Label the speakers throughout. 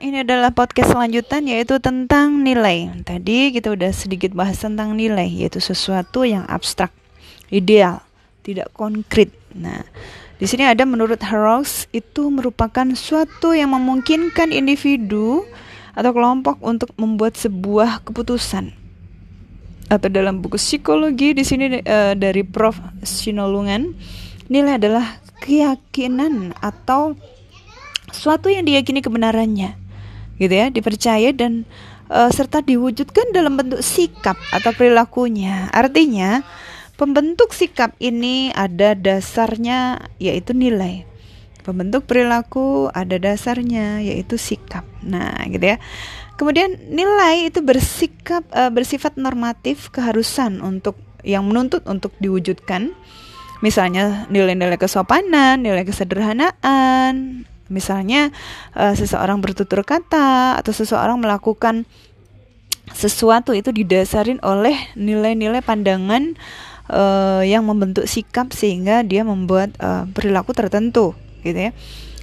Speaker 1: ini adalah podcast selanjutan yaitu tentang nilai. Tadi kita udah sedikit bahas tentang nilai, yaitu sesuatu yang abstrak, ideal, tidak konkret. Nah, di sini ada menurut Harox itu merupakan suatu yang memungkinkan individu atau kelompok untuk membuat sebuah keputusan. Atau dalam buku psikologi di sini uh, dari Prof. Sinolungan, nilai adalah keyakinan atau suatu yang diyakini kebenarannya gitu ya dipercaya dan uh, serta diwujudkan dalam bentuk sikap atau perilakunya. Artinya pembentuk sikap ini ada dasarnya yaitu nilai. Pembentuk perilaku ada dasarnya yaitu sikap. Nah gitu ya. Kemudian nilai itu bersikap uh, bersifat normatif keharusan untuk yang menuntut untuk diwujudkan. Misalnya nilai-nilai kesopanan, nilai kesederhanaan, Misalnya uh, seseorang bertutur kata atau seseorang melakukan sesuatu itu didasarin oleh nilai-nilai pandangan uh, yang membentuk sikap sehingga dia membuat uh, perilaku tertentu, gitu ya.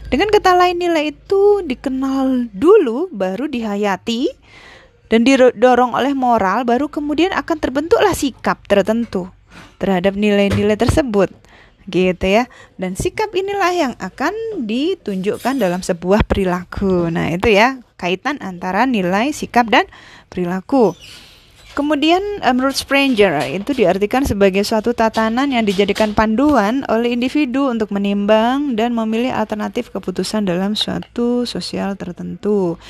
Speaker 1: Dengan kata lain nilai itu dikenal dulu baru dihayati dan didorong oleh moral baru kemudian akan terbentuklah sikap tertentu terhadap nilai-nilai tersebut gitu ya. Dan sikap inilah yang akan ditunjukkan dalam sebuah perilaku. Nah, itu ya kaitan antara nilai, sikap dan perilaku. Kemudian eh, menurut Spranger itu diartikan sebagai suatu tatanan yang dijadikan panduan oleh individu untuk menimbang dan memilih alternatif keputusan dalam suatu sosial tertentu.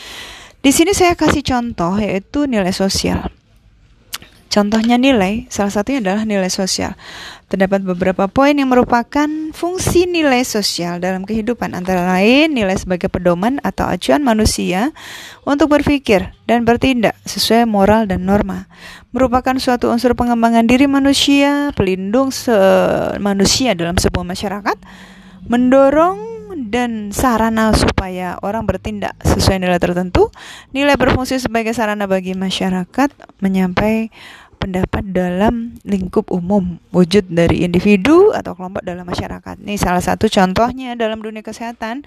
Speaker 1: Di sini saya kasih contoh yaitu nilai sosial. Contohnya nilai, salah satunya adalah nilai sosial. Terdapat beberapa poin yang merupakan fungsi nilai sosial dalam kehidupan, antara lain nilai sebagai pedoman atau acuan manusia untuk berpikir dan bertindak sesuai moral dan norma. Merupakan suatu unsur pengembangan diri manusia, pelindung manusia dalam sebuah masyarakat, mendorong dan sarana supaya orang bertindak sesuai nilai tertentu. Nilai berfungsi sebagai sarana bagi masyarakat menyampai pendapat dalam lingkup umum wujud dari individu atau kelompok dalam masyarakat. Ini salah satu contohnya dalam dunia kesehatan.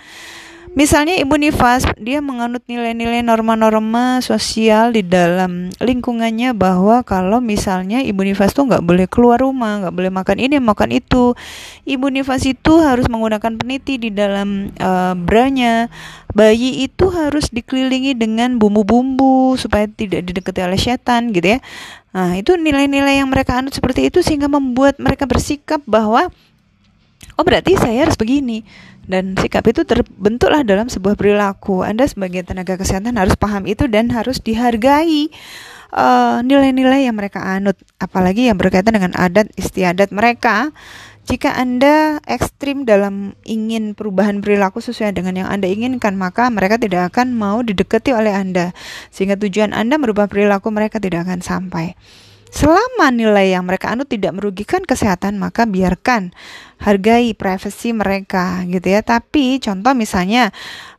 Speaker 1: Misalnya Ibu Nifas, dia menganut nilai-nilai norma-norma sosial di dalam lingkungannya bahwa kalau misalnya Ibu Nifas tuh nggak boleh keluar rumah, nggak boleh makan ini, makan itu. Ibu Nifas itu harus menggunakan peniti di dalam uh, branya. Bayi itu harus dikelilingi dengan bumbu-bumbu supaya tidak didekati oleh setan gitu ya. Nah, itu nilai-nilai yang mereka anut seperti itu sehingga membuat mereka bersikap bahwa oh berarti saya harus begini dan sikap itu terbentuklah dalam sebuah perilaku. Anda sebagai tenaga kesehatan harus paham itu dan harus dihargai eh, nilai-nilai uh, yang mereka anut, apalagi yang berkaitan dengan adat istiadat mereka. Jika Anda ekstrim dalam ingin perubahan perilaku sesuai dengan yang Anda inginkan, maka mereka tidak akan mau didekati oleh Anda, sehingga tujuan Anda merubah perilaku mereka tidak akan sampai. Selama nilai yang mereka anut tidak merugikan kesehatan, maka biarkan hargai privasi mereka gitu ya. Tapi contoh misalnya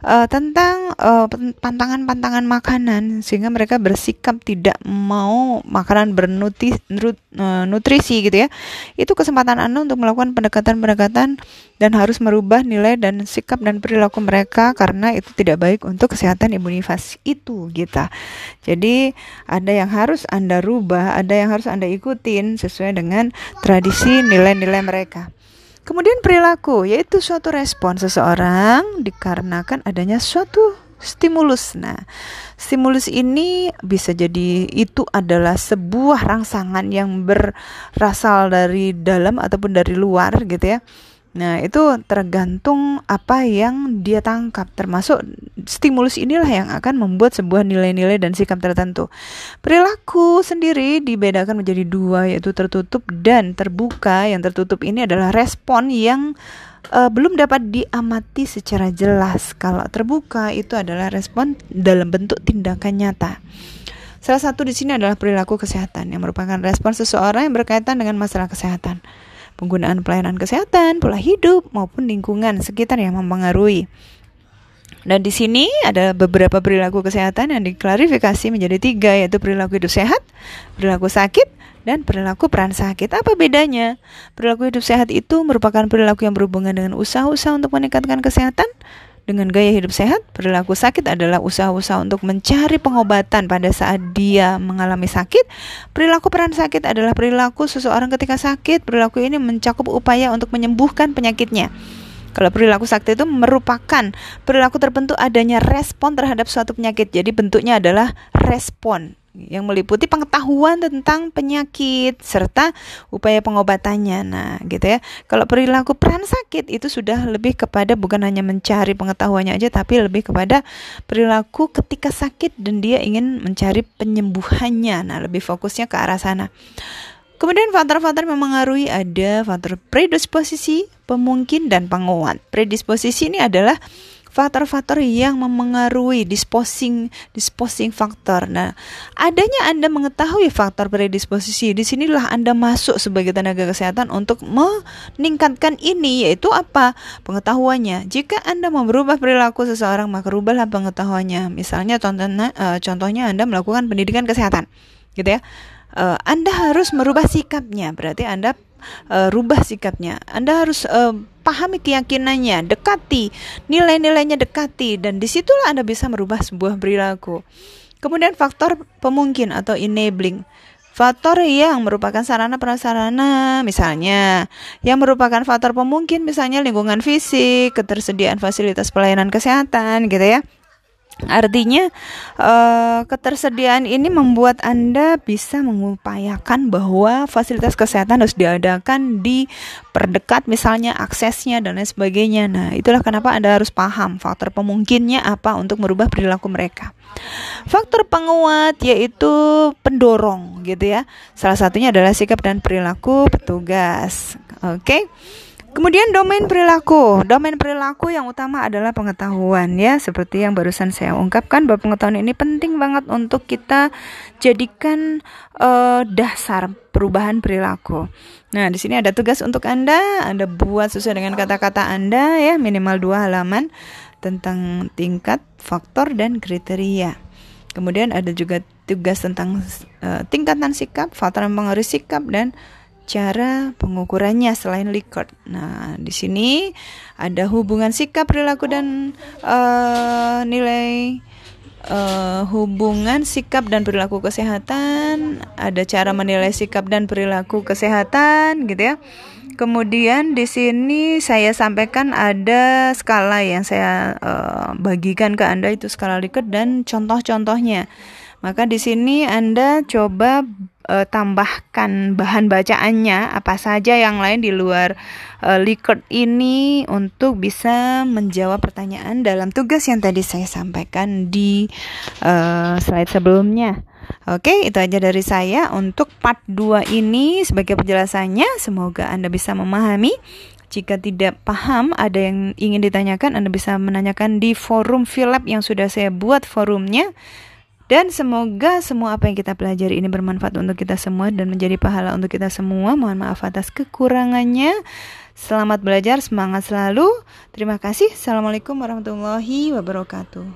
Speaker 1: uh, tentang uh, pantangan-pantangan makanan sehingga mereka bersikap tidak mau makanan bernutrisi gitu ya. Itu kesempatan Anda untuk melakukan pendekatan-pendekatan dan harus merubah nilai dan sikap dan perilaku mereka karena itu tidak baik untuk kesehatan imunitas itu gitu. Jadi ada yang harus Anda rubah, ada yang harus Anda ikutin sesuai dengan tradisi nilai-nilai mereka. Kemudian perilaku yaitu suatu respon seseorang dikarenakan adanya suatu stimulus. Nah, stimulus ini bisa jadi itu adalah sebuah rangsangan yang berasal dari dalam ataupun dari luar gitu ya Nah, itu tergantung apa yang dia tangkap, termasuk stimulus inilah yang akan membuat sebuah nilai-nilai dan sikap tertentu. Perilaku sendiri dibedakan menjadi dua, yaitu tertutup dan terbuka. Yang tertutup ini adalah respon yang uh, belum dapat diamati secara jelas. Kalau terbuka itu adalah respon dalam bentuk tindakan nyata. Salah satu di sini adalah perilaku kesehatan yang merupakan respon seseorang yang berkaitan dengan masalah kesehatan penggunaan pelayanan kesehatan, pola hidup, maupun lingkungan sekitar yang mempengaruhi. Dan di sini ada beberapa perilaku kesehatan yang diklarifikasi menjadi tiga, yaitu perilaku hidup sehat, perilaku sakit, dan perilaku peran sakit. Apa bedanya? Perilaku hidup sehat itu merupakan perilaku yang berhubungan dengan usaha-usaha untuk meningkatkan kesehatan dengan gaya hidup sehat, perilaku sakit adalah usaha-usaha untuk mencari pengobatan pada saat dia mengalami sakit. Perilaku peran sakit adalah perilaku seseorang ketika sakit. Perilaku ini mencakup upaya untuk menyembuhkan penyakitnya. Kalau perilaku sakti itu merupakan perilaku terbentuk adanya respon terhadap suatu penyakit. Jadi bentuknya adalah respon yang meliputi pengetahuan tentang penyakit serta upaya pengobatannya. Nah, gitu ya. Kalau perilaku peran sakit itu sudah lebih kepada bukan hanya mencari pengetahuannya aja tapi lebih kepada perilaku ketika sakit dan dia ingin mencari penyembuhannya. Nah, lebih fokusnya ke arah sana. Kemudian faktor-faktor memengaruhi ada faktor predisposisi, pemungkin dan penguat. Predisposisi ini adalah faktor-faktor yang memengaruhi disposing disposing faktor. Nah, adanya Anda mengetahui faktor predisposisi, di sinilah Anda masuk sebagai tenaga kesehatan untuk meningkatkan ini yaitu apa? Pengetahuannya. Jika Anda mau berubah perilaku seseorang, maka rubahlah pengetahuannya. Misalnya contohnya uh, contohnya Anda melakukan pendidikan kesehatan, gitu ya. Uh, anda harus merubah sikapnya, berarti Anda uh, rubah sikapnya. Anda harus uh, pahami keyakinannya, dekati nilai-nilainya, dekati dan di situlah Anda bisa merubah sebuah perilaku. Kemudian faktor pemungkin atau enabling. Faktor yang merupakan sarana prasarana, misalnya, yang merupakan faktor pemungkin, misalnya lingkungan fisik, ketersediaan fasilitas pelayanan kesehatan, gitu ya. Artinya uh, ketersediaan ini membuat Anda bisa mengupayakan bahwa fasilitas kesehatan harus diadakan di perdekat misalnya aksesnya dan lain sebagainya. Nah, itulah kenapa Anda harus paham faktor pemungkinnya apa untuk merubah perilaku mereka. Faktor penguat yaitu pendorong gitu ya. Salah satunya adalah sikap dan perilaku petugas. Oke. Okay? Kemudian domain perilaku. Domain perilaku yang utama adalah pengetahuan ya, seperti yang barusan saya ungkapkan bahwa pengetahuan ini penting banget untuk kita jadikan uh, dasar perubahan perilaku. Nah, di sini ada tugas untuk Anda, Anda buat sesuai dengan kata-kata Anda ya, minimal dua halaman tentang tingkat, faktor dan kriteria. Kemudian ada juga tugas tentang uh, tingkatan sikap, faktor yang mempengaruhi sikap dan cara pengukurannya selain Likert. Nah, di sini ada hubungan sikap perilaku dan uh, nilai uh, hubungan sikap dan perilaku kesehatan, ada cara menilai sikap dan perilaku kesehatan gitu ya. Kemudian di sini saya sampaikan ada skala yang saya uh, bagikan ke Anda itu skala Likert dan contoh-contohnya. Maka di sini Anda coba uh, tambahkan bahan bacaannya apa saja yang lain di luar uh, Likert ini untuk bisa menjawab pertanyaan dalam tugas yang tadi saya sampaikan di uh, slide sebelumnya. Oke, itu aja dari saya untuk part 2 ini sebagai penjelasannya. Semoga Anda bisa memahami. Jika tidak paham, ada yang ingin ditanyakan, Anda bisa menanyakan di forum Philip yang sudah saya buat forumnya. Dan semoga semua apa yang kita pelajari ini bermanfaat untuk kita semua dan menjadi pahala untuk kita semua. Mohon maaf atas kekurangannya. Selamat belajar, semangat selalu. Terima kasih. Assalamualaikum warahmatullahi wabarakatuh.